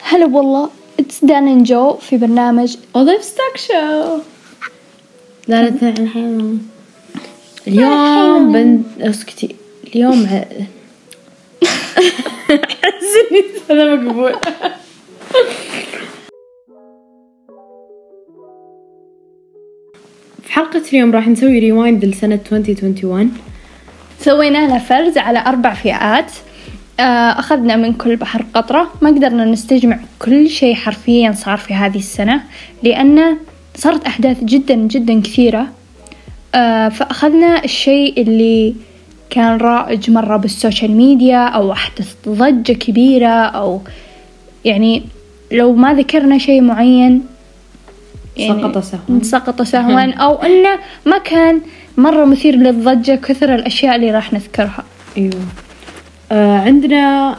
هلا والله اتس دان جو في برنامج وظيف ستوك شو لا لا الحين اليوم. بن اسكتي اليوم. احس اني هذا مقبول في حلقة اليوم راح نسوي ريوايند لسنة 2021 سوينا لها فرز على أربع فئات. آه، أخذنا من كل بحر قطرة. ما قدرنا نستجمع كل شيء حرفيا صار في هذه السنة لأن صارت أحداث جدا جدا كثيرة. آه، فأخذنا الشيء اللي كان رائج مرة بالسوشيال ميديا أو أحدث ضجة كبيرة أو يعني لو ما ذكرنا شيء معين سقط سهوا. سقط سهوا. أو أنه ما كان مرة مثير للضجة كثر الأشياء اللي راح نذكرها. أيوه. آه عندنا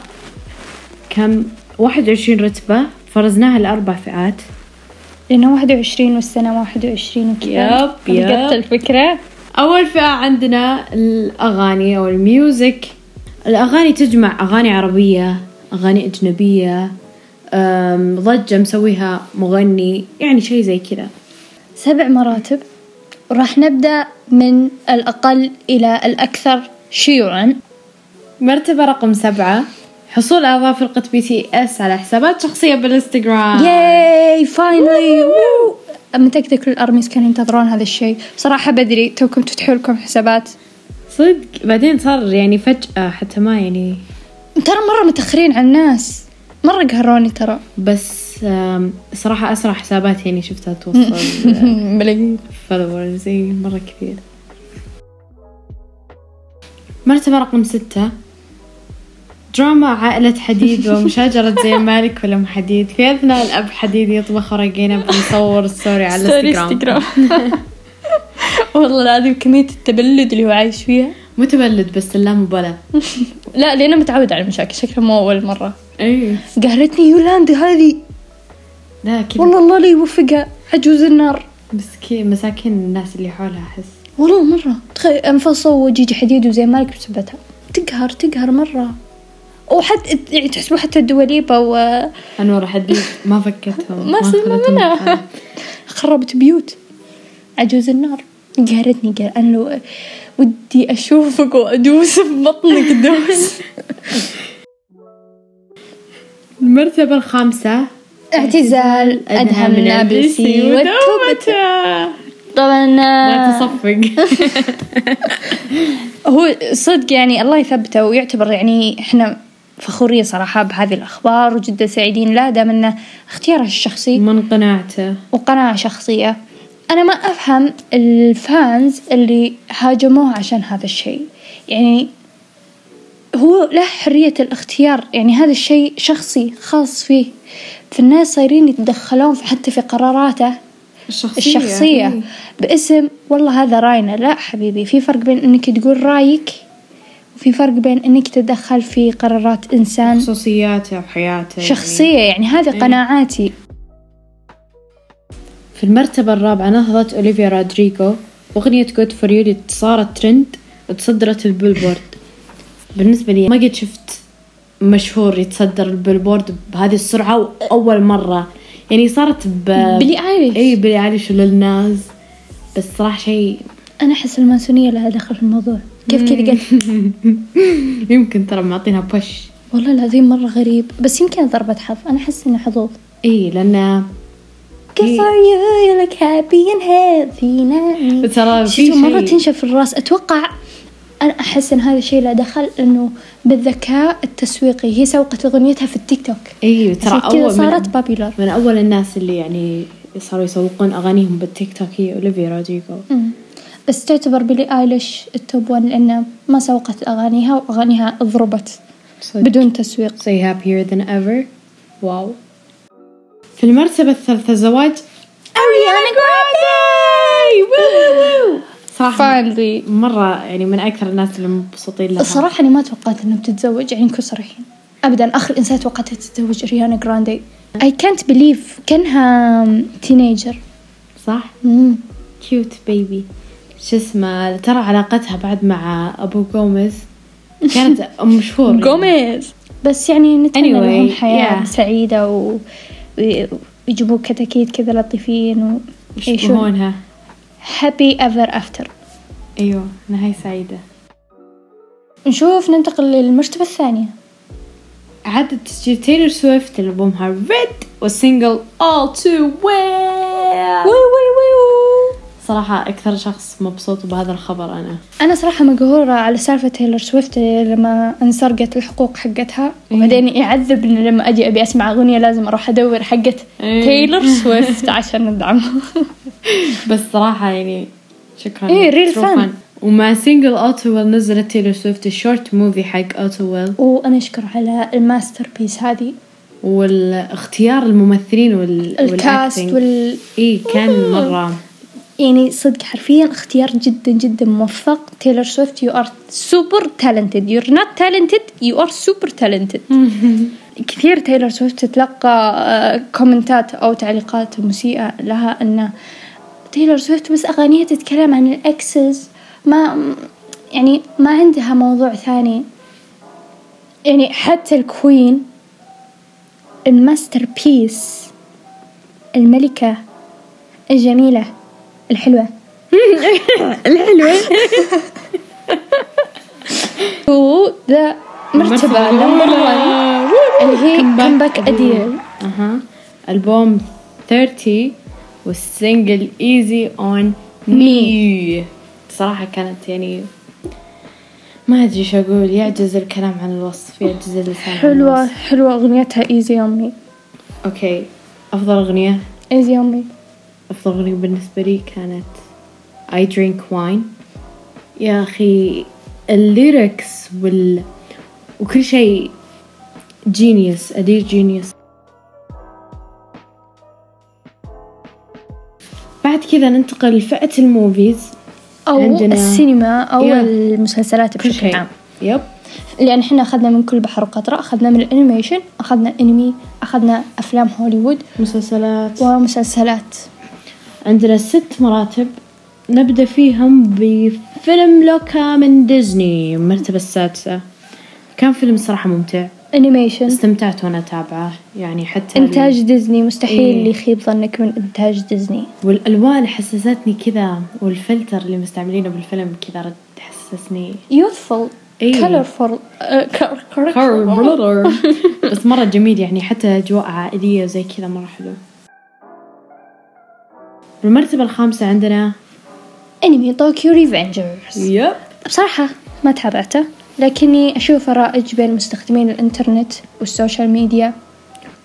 كم؟ 21 رتبة. فرزناها لأربع فئات. وعشرين والسنة واحد وعشرين وكذا. يب، يب. لقطت الفكرة. أول فئة عندنا الأغاني أو الميوزك. الأغاني تجمع أغاني عربية أغاني أجنبية. أم، ضجة مسويها مغني يعني شيء زي كذا. سبع مراتب. وراح نبدأ من الأقل إلى الأكثر شيوعا. مرتبة رقم سبعة. حصول أعضاء فرقة BTS على حسابات شخصية بالإنستغرام. yay finally متأكدة كل ال ARMYs كانوا ينتظرون هذا الشيء. صراحة بدري توكم تفتحوا لكم حسابات. صدق بعدين صار يعني فجأة حتى ما يعني. ترى مرة متأخرين عن الناس. مرة قهروني ترى. بس صراحة أسرع حسابات يعني شفتها توصل ملايين followers اي مرة كثير مرتبة رقم ستة. دراما عائلة حديد ومشاجرة زين مالك وأم حديد. في أثناء الأب حديد يطبخ ورقينا بنصور story على الانستغرام انستغرام والله العظيم كمية التبلد اللي هو عايش فيها. مو تبلد بس لا مبالاة. لا لأنه متعود على المشاكل شكله مو أول مرة. اي قهرتني يولاندا هذه. لا كذا. والله الله لا يوفقها عجوز النار. بس كذا مساكين الناس اللي حولها أحس. والله مرة. تخيل انفصلوا وجيجي حديد وزي مالك بسبتها. تقهر تقهر مرة. وحتى يعني تحسبوا حتى الدواليبة و أنور حديد ما فكتهم ما خلتهم منها. خربت بيوت. عجوز النار. قهرتني قال أنا لو ودي أشوفك وأدوس في بطنك دوس المرتبة الخامسة. اعتزال أدهم النابلسي والتوبة. والتوبة طبعا لا تصفق. هو صدق يعني الله يثبته ويعتبر يعني إحنا فخورين صراحة بهذه الأخبار وجدا سعيدين. لا دام إنه اختياره الشخصي من قناعته. وقناعة شخصية. أنا ما أفهم الفانز اللي هاجموه عشان هذا الشيء. يعني هو له حرية الاختيار. يعني هذا الشيء شخصي خاص فيه. فالناس صايرين يتدخلون في- حتى في قراراته. الشخصية الشخصية. إيه. باسم والله هذا راينا. لا حبيبي في فرق بين إنك تقول رأيك وفي فرق بين إنك تتدخل في قرارات إنسان. خصوصياته وحياته يعني. شخصية يعني هذه إيه. قناعاتي. في المرتبة الرابعة نهضت أوليفيا رودريغو وأغنية good for you صارت ترند وتصدرت البيلبورد. بالنسبة لي ما قد شفت مشهور يتصدر البيلبورد بهذه السرعة وأول مرة. يعني صارت ب بيلي ايريش إي بيلي أيليش وللناس بس صراحة شيء أنا أحس الماسونية لها دخل في الموضوع. كيف كذا قلت يمكن ترى معطينها push والله العظيم مرة غريب. بس يمكن ضربة حظ. أنا أحس إنه حظوظ. إي لأن Good إيه. for you. You look happy and healthy. ترى في مرة تنشف الراس. أتوقع أنا أحس إن هذا الشيء له دخل إنه بالذكاء التسويقي هي سوقت أغنيتها في التيك توك. اي ترى أول صارت من, popular من أول الناس اللي يعني صاروا يسوقون أغانيهم بالتيك توك هي أوليفيا رودريغو مم. بس تعتبر بيلي آيليش ال top 1 لأنه ما سوقت أغانيها وأغانيها ضربت. بدون تسويق. Say happier than ever. wow في المرتبة الثالثة زواج اريانا جراندي صراحة finally مرة يعني من أكثر الناس اللي مبسوطين لها. الصراحة أنا ما توقعت إنها بتتزوج يعني نكون صريحين أبدا آخر إنسان توقعتها تتزوج أريانا جراندي. I can't believe كأنها teenager صح؟ cute baby شو اسمه ترى علاقتها بعد مع أبو جوميز كانت مشهور جوميز. بس يعني نتمنى Anyway, لهم حياة yeah. سعيدة و... ويجيبوا كتاكيت كذا لطيفين ويعيشون يشبهونها. Happy ever after. أيوه نهاية سعيدة. نشوف ننتقل للمرتبة الثانية. عدد تسجيل تايلور سويفت لألبومها Red وال single All Too Well. وي وي وي صراحة أكثر شخص مبسوط بهذا الخبر أنا. أنا صراحة مقهورة على سالفة تايلور سويفت لما انسرقت الحقوق حقتها وبعدين يعذبني لما أجي أبي أسمع أغنية لازم أروح أدور حقت إيه. تايلور سويفت عشان ندعمها بس صراحة يعني شكرا. True fan. fan. ومع single All Too Well نزلت تايلور سويفت ال short movie حق All Too Well وأنا أشكر على ال masterpiece هذه. والاختيار الممثلين وال ال cast. وال إيه كان مرة. يعني صدق حرفيا اختيار جدا جدا موفق. تايلور سويفت you are super talented you are not talented you are super talented كثير تايلور سويفت تتلقى آه، comment ات أو تعليقات مسيئة لها ان تايلور سويفت بس أغانيها تتكلم عن ال exes ما يعني ما عندها موضوع ثاني. يعني حتى ال queen ال masterpiece الملكة الجميلة الحلوة. الحلوة. و the مرتبة number 1 اللي هي comeback أديل أها. ألبوم 30 وال single Easy On Me صراحة كانت يعني ما أدري إيش أقول يعجز الكلام عن الوصف يعجز اللسان عن حلوة الوصف. حلوة أغنيتها Easy On Me okay أفضل أغنية؟ Easy On Me أفضل أغنية بالنسبة لي كانت I drink wine. يا أخي ال lyrics وال وكل شيء genius أديل genius بعد كذا ننتقل لفئة ال movies أو عندنا- السينما أو Yeah. المسلسلات كل بشكل شيء عام. yep. لأن إحنا أخذنا من كل بحر وقطرة أخذنا من ال animation أخذنا أنمي أخذنا أفلام هوليوود مسلسلات. ومسلسلات. عندنا ست مراتب. نبدأ فيهم بفيلم لوكا من ديزني المرتبة السادسة. كان فيلم صراحة ممتع. animation استمتعت وأنا أتابعه يعني حتى إنتاج ديزني. مستحيل إيه. يخيب ظنك من إنتاج ديزني. والألوان حسستني كذا والفلتر اللي مستعملينه بالفيلم كذا رد حسسني. youthful إيه. cor- correct. بس مرة جميل يعني حتى أجواء عائلية وزي كذا مرة حلو بالمرتبة الخامسة عندنا انمي طوكيو ريفنجرز yep بصراحة ما تابعته. لكني أشوفه رائج بين مستخدمين الإنترنت وال social media.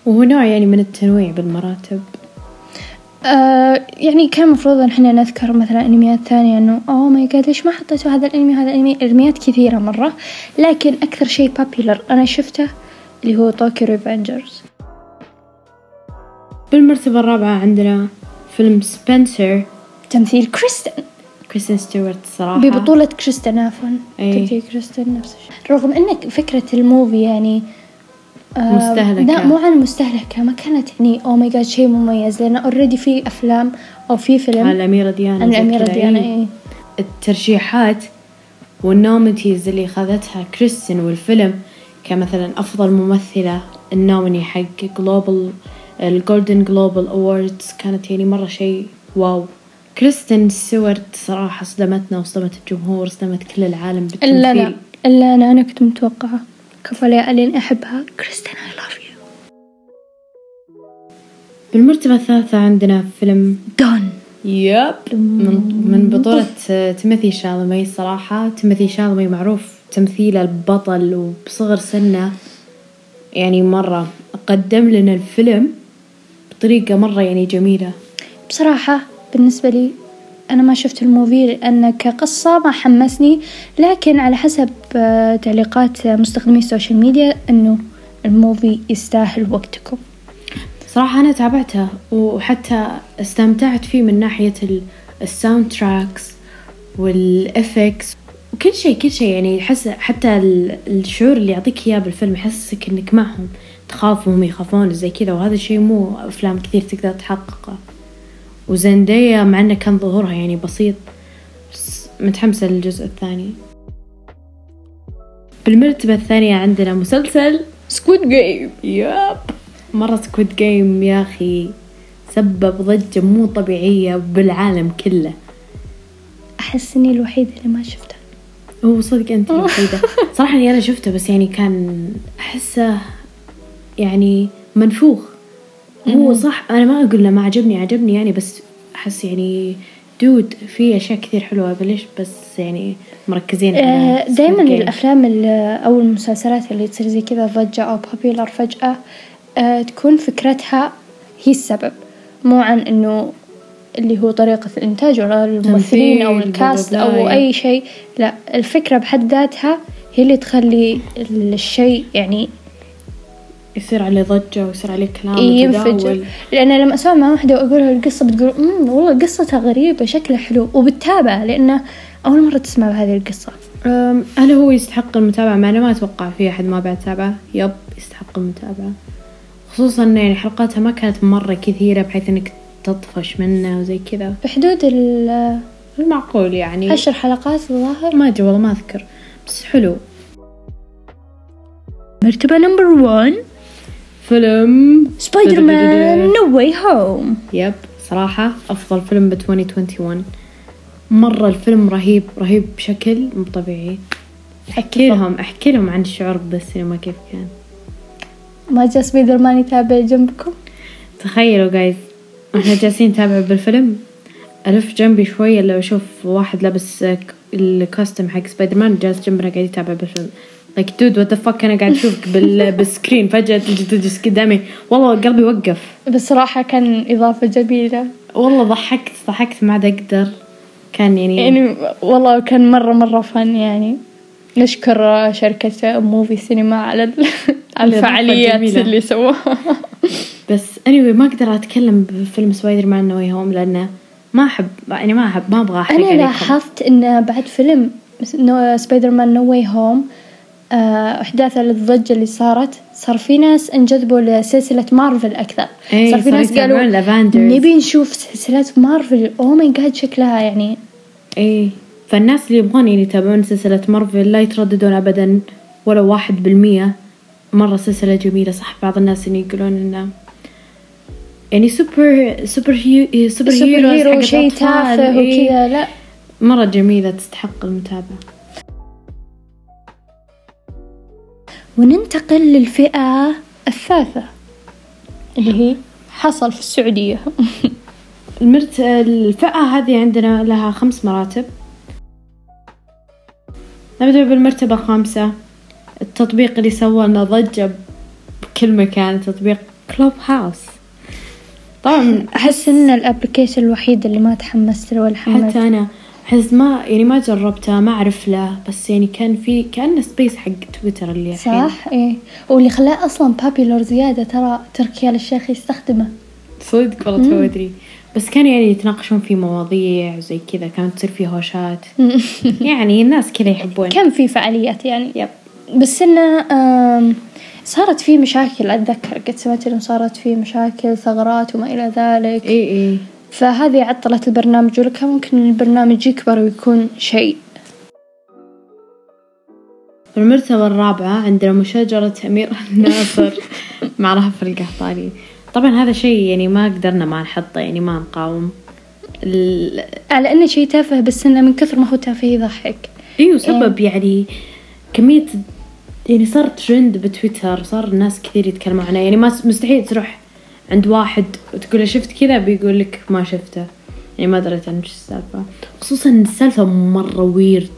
وهو نوع يعني من التنويع بالمراتب. آه يعني كان المفروض إن إحنا نذكر مثلا أنميات ثانية إنه oh my god ليش ما حطيتوا هذا الأنمي هذا الأنمي؟ انميات كثيرة مرة لكن أكثر شيء popular أنا شفته اللي هو طوكيو ريفنجرز بالمرتبة الرابعة عندنا فيلم سبنسر تمثيل كريستن. كريستين ستيوارت صراحة ببطولة كريستن عفوا أي. كريستن نفس الشيء رغم ان فكرة ال movie يعني آه، مستهلكة. لا مو عن مستهلكة ما كانت يعني oh my god شيء مميز لأن already في أفلام أو في عن فيلم الأميرة ديانا عن الأميرة ديانا إيه. إيه. الترشيحات وال nominees اللي خذتها كريستين والفيلم كمثلا أفضل ممثلة ال nominee حق global ال Golden Global Awards كانت يعني مرة شيء wow كريستين ستيوارت صراحة صدمتنا وصدمت الجمهور صدمت كل العالم بالتمثيل. إلا أنا. إلا أنا. أنا كنت متوقعة. كفى لين احبها كريستين I love you بالمرتبة الثالثة عندنا فيلم دون. yep. من, من بطولة تيموثي شالمي صراحة. تيموثي شالمي معروف تمثيله البطل وبصغر سنه. يعني مرة قدم لنا الفيلم بطريقة مرة يعني جميلة. بصراحة بالنسبة لي أنا ما شفت ال movie لأن كقصة ما حمسني لكن على حسب آه، تعليقات مستخدمي ال social media أنه ال movie يستاهل وقتكم. صراحة أنا تابعته وحتى استمتعت فيه من ناحية ال- ال soundtracks وال effects وكل شيء كل شيء. يعني يحس حتى ال- الشعور اللي يعطيك إياه بالفيلم يحسسك إنك معهم تخاف وهم يخافون زي كذا. وهذا الشيء مو أفلام كثير تقدر تحققه. وزندايا مع إنه كان ظهورها يعني بسيط بس متحمسة للجزء الثاني. بالمرتبة الثانية عندنا مسلسل سكويد جيم yep مرة سكويد جيم يا أخي. سبب ضجة مو طبيعية بالعالم كله. أحس إني الوحيدة اللي ما شفتها. هو صدق أنت الوحيدة. صراحة إني أنا شفته بس يعني كان أحسه يعني منفوخ. هو صح. أنا ما أقول له ما عجبني عجبني يعني بس أحس يعني دود في أشياء كثير حلوة. بليش بس يعني مركزين على دائما. آه، الأفلام ال- أو المسلسلات اللي تصير زي كذا ضجة أو بوبيلر فجأة آه، تكون فكرتها هي السبب. مو عن إنه اللي هو طريقة الإنتاج ولا الممثلين أو الكاست أو. أي شيء. لا الفكرة بحد ذاتها هي اللي تخلي الشيء يعني يصير عليه ضجة ويصير عليه كلام ينفجر. وتداول. لأن لما أسمع مع واحدة وأقول لها القصة بتقول أمم والله قصتها غريبة شكلها حلو. وبتتابع لأنه أول مرة تسمع بهذه القصة. أم، هل هو يستحق المتابعة؟ مع أنا ما أتوقع في أحد ما بعد تابعه يب يستحق المتابعة. خصوصا إنه يعني حلقاتها ما كانت مرة كثيرة بحيث إنك تطفش منه وزي كذا. بحدود العشر المعقول يعني. حلقات الظاهر. ما أدري والله ما أذكر. بس حلو. مرتبة number 1 فيلم سبايدر مان نو واي هوم yep صراحة أفضل فيلم ب 2021 مرة الفيلم رهيب رهيب بشكل مو طبيعي. أحكي لهم أحكي لهم عن الشعور بالسينما كيف كان. ما جاء سبايدر مان يتابع جنبكم؟ تخيلوا جايز إحنا جالسين نتابع بالفيلم. ألف جنبي شوية لو أشوف واحد لابس ال costume حق سبايدر مان جالس جنبنا قاعد يتابع بالفيلم. like dude what fuck أنا قاعد اشوفك بال... بال screen فجأة تجي تجلس قدامي والله قلبي وقف. بصراحة كان إضافة جميلة. والله ضحكت ضحكت ما عاد أقدر. كان يعني, يعني والله كان مرة مرة fun يعني. نشكر شركة موفي سينما على الفعاليات. اللي سووها. بس anyway ما أقدر أتكلم بفيلم سبايدر مان نو هوم لأنه ما أحب يعني ما أحب ما أبغى أحرق أنا عليكم. لاحظت إن بعد فيلم سبايدر مان نو واي هوم أحداث الضجة اللي صارت. صار في ناس انجذبوا لسلسلة مارفل أكثر. إيه، صار في ناس قالوا. نبي نشوف سلسلة مارفل. oh my god شكلها يعني إيه فالناس اللي يبغون يعني يتابعون سلسلة مارفل لا يترددون ابدا ولا واحد بالمية. مرة سلسلة جميلة صح؟ بعض الناس اللي يقولون إنه يعني super super هيو super, super hero شيء تافه إيه. وكذا لا. مرة جميلة تستحق المتابعة. وننتقل للفئة الثالثة. اللي هي حصل في السعودية. المرت الفئة هذه عندنا لها خمس مراتب. نبدأ بالمرتبة الخامسة التطبيق اللي سوى لنا ضجة بكل مكان تطبيق كلوب هاوس طبعا أحس إن ال application الوحيد اللي ما تحمست له ولا حملت حتى أنا. أحس ما يعني ما جربته ما أعرف له بس يعني كان في كأنه space حق تويتر اللي الحين. صح؟ إيه. واللي خلاه أصلا popular زيادة ترى تركي آل الشيخ يستخدمه. صدق والله تو أدري. بس كانوا يعني يتناقشون في مواضيع وزي كذا كانت تصير في هوشات. يعني الناس كذا يحبون. كان في فعاليات يعني. يب. بس إنه صارت في مشاكل أتذكر قد سمعت إنه صارت في مشاكل ثغرات وما إلى ذلك. اي اي فهذه عطلت البرنامج ولكن ممكن البرنامج يكبر ويكون شيء. المرتبة الرابعة عندنا مشاجرة أمير الناصر. مع رهف القحطاني طبعا هذا شيء يعني ما قدرنا ما نحطه يعني ما نقاوم. ال... على إنه شيء تافه بس إنه من كثر ما هو تافه يضحك. إيوه سبب يعني كمية يعني صار ترند بتويتر صار الناس كثير يتكلمون عنه. يعني ما مستحيل تروح عند واحد وتقول له شفت كذا بيقول لك ما شفته. يعني ما دريت عن وش السالفة. خصوصا السالفة مرة ويرد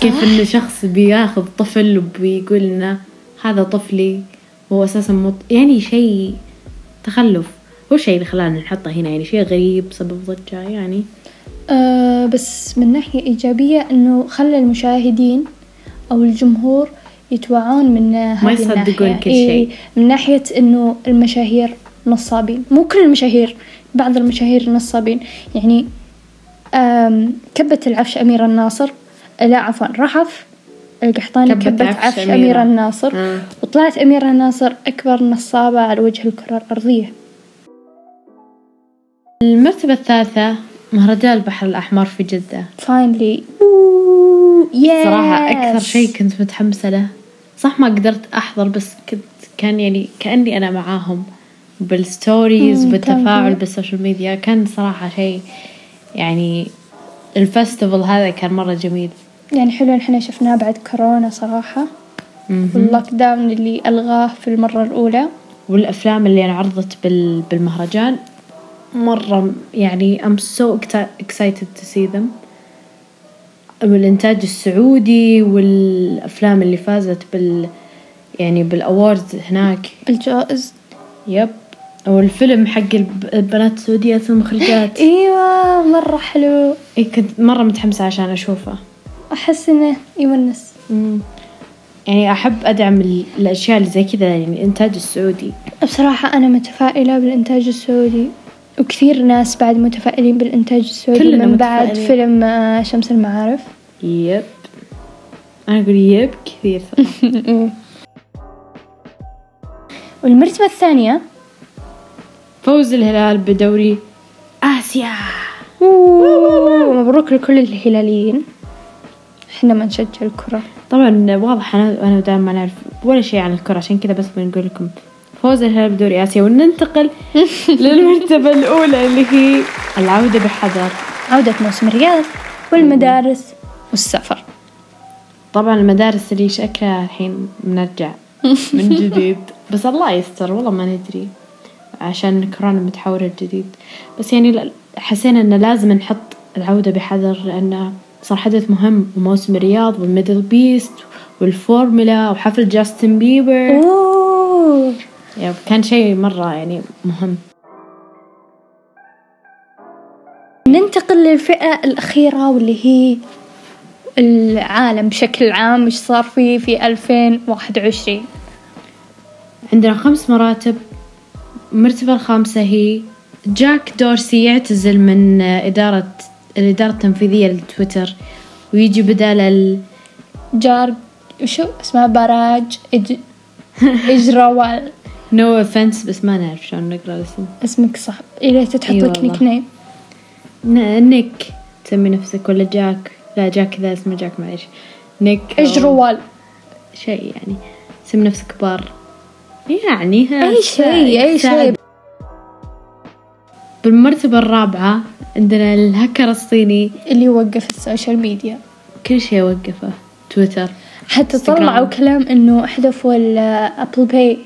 كيف إنه شخص بياخذ طفل وبيقول إنه هذا طفلي وهو أساسا مط... يعني شيء تخلف. هو الشيء اللي خلانا نحطه هنا يعني شيء غريب سبب ضجة يعني. أه بس من ناحية إيجابية إنه خلى المشاهدين أو الجمهور يتوعون من هذه يصدقون الناحية. كل إيه، شيء. من ناحية إنه المشاهير نصابين. مو كل المشاهير بعض المشاهير نصابين. يعني كبت العفش أميرة الناصر. لا عفوا رحف القحطاني كبت كبت, عفش عفش, أميرة. أميرة الناصر. آه. وطلعت أميرة الناصر أكبر نصابة على وجه الكرة الأرضية. المرتبة الثالثة مهرجان البحر الأحمر في جدة. finally صراحة أكثر شيء كنت متحمسة له. صح ما قدرت أحضر بس كنت كان يعني كأني أنا معاهم. بال stories بالتفاعل بال social media كان صراحة شيء يعني ال festival هذا كان مرة جميل. يعني حلو إن إحنا شفناه بعد كورونا صراحة. واللوك داون اللي ألغاه في المرة الأولى. والأفلام اللي انعرضت بال بالمهرجان مرة يعني I'm so exci- excited to see them. والإنتاج السعودي والأفلام اللي فازت بال يعني بالأوردز هناك. بالجوائز. يب والفيلم حق الب- البنات السعوديات المخرجات إيوه مرة حلو. إيه كنت مرة متحمسة عشان أشوفه. أحس إنه يونس. يعني أحب أدعم ال- الأشياء اللي زي كذا يعني الإنتاج السعودي. بصراحة أنا متفائلة بالإنتاج السعودي وكثير ناس بعد متفائلين بالإنتاج السعودي كلنا من بعد متفائلين. فيلم آه، شمس المعارف. يب. أنا أقول يب كثير. والمرتبة الثانية فوز الهلال بدوري آسيا. مبروك لكل الهلاليين. إحنا ما نشجع الكرة. طبعا واضح أنا أنا دائما ما نعرف ولا شيء عن الكرة عشان كذا بس بنقول لكم فوز الهلال بدوري آسيا وننتقل للمرتبة الأولى اللي هي العودة بحذر. عودة موسم الرياض والمدارس والسفر. طبعا المدارس اللي شكلها الحين بنرجع من جديد بس الله يستر والله ما ندري. عشان كورونا متحور الجديد بس يعني حسينا إنه لازم نحط العودة بحذر لأنه صار حدث مهم وموسم الرياض والميدل بيست والفورمولا وحفل جاستن بيبر. أوه. يعني كان شيء مرة يعني مهم. ننتقل للفئة الأخيرة واللي هي العالم بشكل عام مش صار فيه في 2021 عندنا خمس مراتب المرتبة الخامسة هي جاك دورسي يعتزل من إدارة الإدارة التنفيذية لتويتر ويجي بدال ال... شارجو اسمها باراج إج... إجروال. no offense بس ما نعرف شلون نقرأ الاسم. اسمك صح. إيه تحط لك. nickname نيك تسمي نفسك ولا جاك؟ لا جاك كذا اسمه جاك معليش. نيك إجروال. شيء يعني. سمي نفسك بار. يعني ها أي شيء أي. شيء. بالمرتبة الرابعة عندنا الهكر الصيني. اللي وقف السوشيال ميديا. كل شيء وقفه. تويتر حتى. طلعوا كلام إنه احذفوا Apple Pay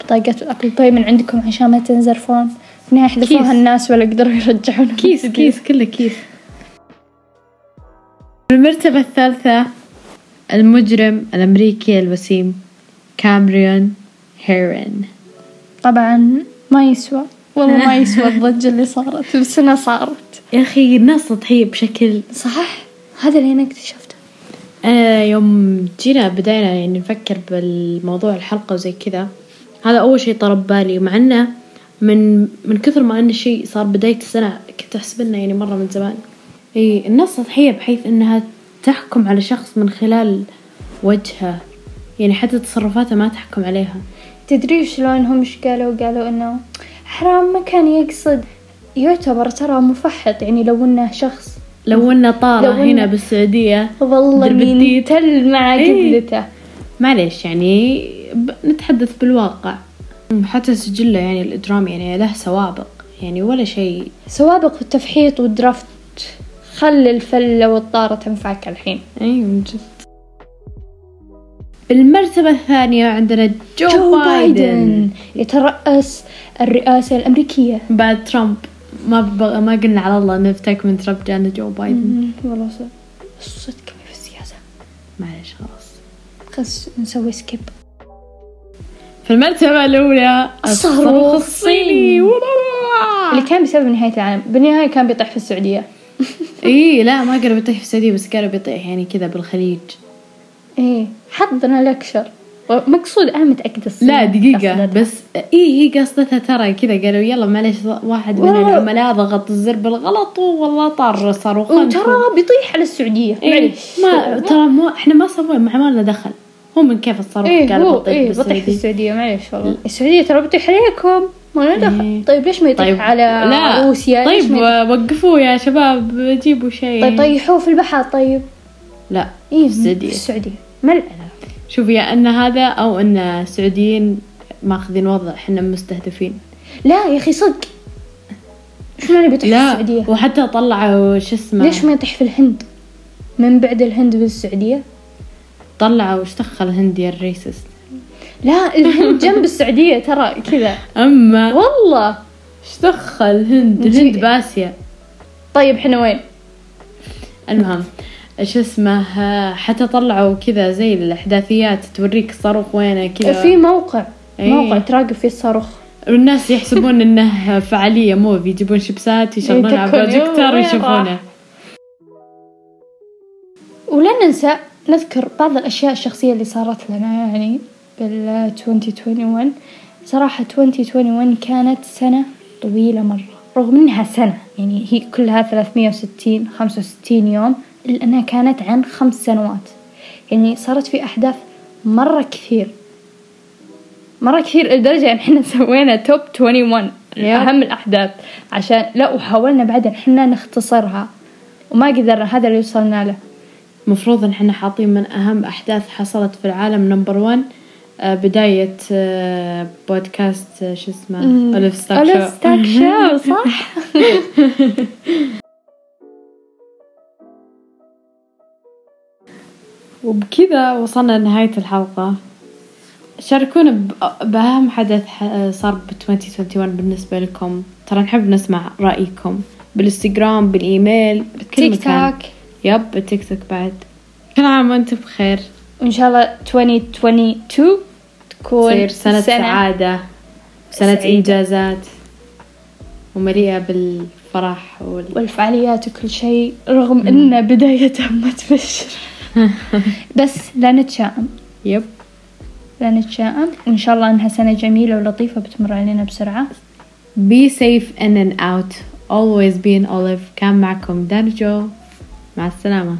بطاقة Apple Pay من عندكم عشان ما تنزرفون في النهاية حذفوها. الناس ولا قدروا يرجعون. case case كله case. المرتبة الثالثة المجرم الأمريكي الوسيم كامريون. هيرن طبعا ما يسوى والله ما يسوى الضجة اللي صارت بس انها صارت. يا أخي الناس سطحية بشكل صح هذا اللي أنا اكتشفته. أنا يوم جينا بدينا يعني نفكر بالموضوع الحلقة وزي كذا. هذا أول شيء طرب بالي مع إنه من من كثر ما إن الشيء صار بداية السنة كنت أحسب إنه يعني مرة من زمان. إي الناس سطحية بحيث إنها تحكم على شخص من خلال وجهه. يعني حتى تصرفاته ما تحكم عليها. تدري شلون هم إيش قالوا؟ قالوا إنه حرام ما كان يقصد. يعتبر ترى مفحط يعني لو إنه شخص. لو لو إنه- هنا بالسعودية والله درب مين الديد. تل مع إيه. قبلته. معليش يعني ب- نتحدث بالواقع. حتى سجله يعني الإجرامي يعني له سوابق يعني ولا شيء. سوابق التفحيط وال drift. خلي الفلة والطارة تنفعك الحين. اي من جد. بالمرتبة الثانية عندنا جو, جو بايدن. بايدن. يترأس الرئاسة الأمريكية. بعد ترامب. ما بغ... ما قلنا على الله نفتك من ترامب جانا جو بايدن. والله صدق. كبير في السياسة. معليش خلاص. خلاص نسوي skip في المرتبة الأولى الصاروخ الصيني. اللي كان بسبب نهاية العالم. بالنهاية كان بيطيح في السعودية. اي لا ما قالوا بيطيح في السعودية بس قالوا بيطيح يعني كذا بالخليج. إيه حظنا لكشر. مقصود أنا الصين لا دقيقة قصدتها. بس اي هي قصدتها ترى كذا؟ قالوا يلا معليش واحد من. العملاء ضغط الزر بالغلط والله طار صاروخ. وترى بيطيح على السعودية. إيه معليش. ما ترى مو إحنا ما سوينا ما لنا دخل. هو من كيف الصاروخ إيه قال بطيح إيه بطيح في بالسعودية. السعودية معليش والله. السعودية ترى بيطيح عليكم. ما لنا دخل. إيه. طيب ليش ما يطيح على لا. روسيا؟ طيب وقفوه يا شباب جيبوا شيء. طيب طيحوه في البحر طيب. لا إيه في السعودية. في السعودية. ما العلاقة شوفي يا أن هذا أو أن السعوديين ماخذين وضع إحنا مستهدفين. لا يا أخي صدق. شو معنى بيطيح في لا السعودية؟ وحتى طلعوا شو اسمه؟ ليش ما يطيح في الهند؟ من بعد الهند بالسعودية؟ طلعوا وش دخل هندي الريسست لا الهند جنب السعودية ترى كذا. أما والله. إيش دخل الهند؟ الهند باسيا طيب إحنا وين؟ المهم شو اسمه حتى طلعوا كذا زي الأحداثيات توريك الصاروخ وينه كذا. في موقع إيه. موقع تراقب فيه الصاروخ. والناس يحسبون إنه فعالية movie يجيبون شيبسات يشغلون على تكون بروجيكتور وين ويشوفونه؟ ولا ننسى نذكر بعض الأشياء الشخصية اللي صارت لنا يعني بال 2021 صراحة 2021 كانت سنة طويلة مرة رغم إنها سنة يعني هي كلها 360 65 يوم. إلا أنها كانت عن خمس سنوات. يعني صارت في أحداث مرة كثير. مرة كثير لدرجة إن إحنا سوينا توب 21 يب. أهم الأحداث. عشان لا وحاولنا بعدين إحنا نختصرها. وما قدرنا هذا اللي وصلنا له. مفروض إن إحنا حاطين من أهم أحداث حصلت في العالم نمبر 1 بداية آه، بودكاست آه، شو اسمه؟ ألف ستاك ألف ستاك شو صح؟ وبكذا وصلنا لنهاية الحلقة. شاركونا بأهم حدث صار ب 2021 بالنسبة لكم. ترى نحب نسمع رأيكم بالإنستغرام بالإيميل بكل تيك توك يب بالتيك توك بعد. كل عام وأنتم بخير. وإن شاء الله 2022 تكون تصير سنة, سعادة سنة سعيدة. إنجازات. ومليئة بالفرح وال... والفعاليات وكل شيء رغم إن بدايتها ما تبشر. بس لا نتشائم. يب. لا نتشائم. وإن شاء الله إنها سنة جميلة ولطيفة بتمر علينا بسرعة. Be safe in and out. Always be an olive. كان معكم دانجو. مع السلامة.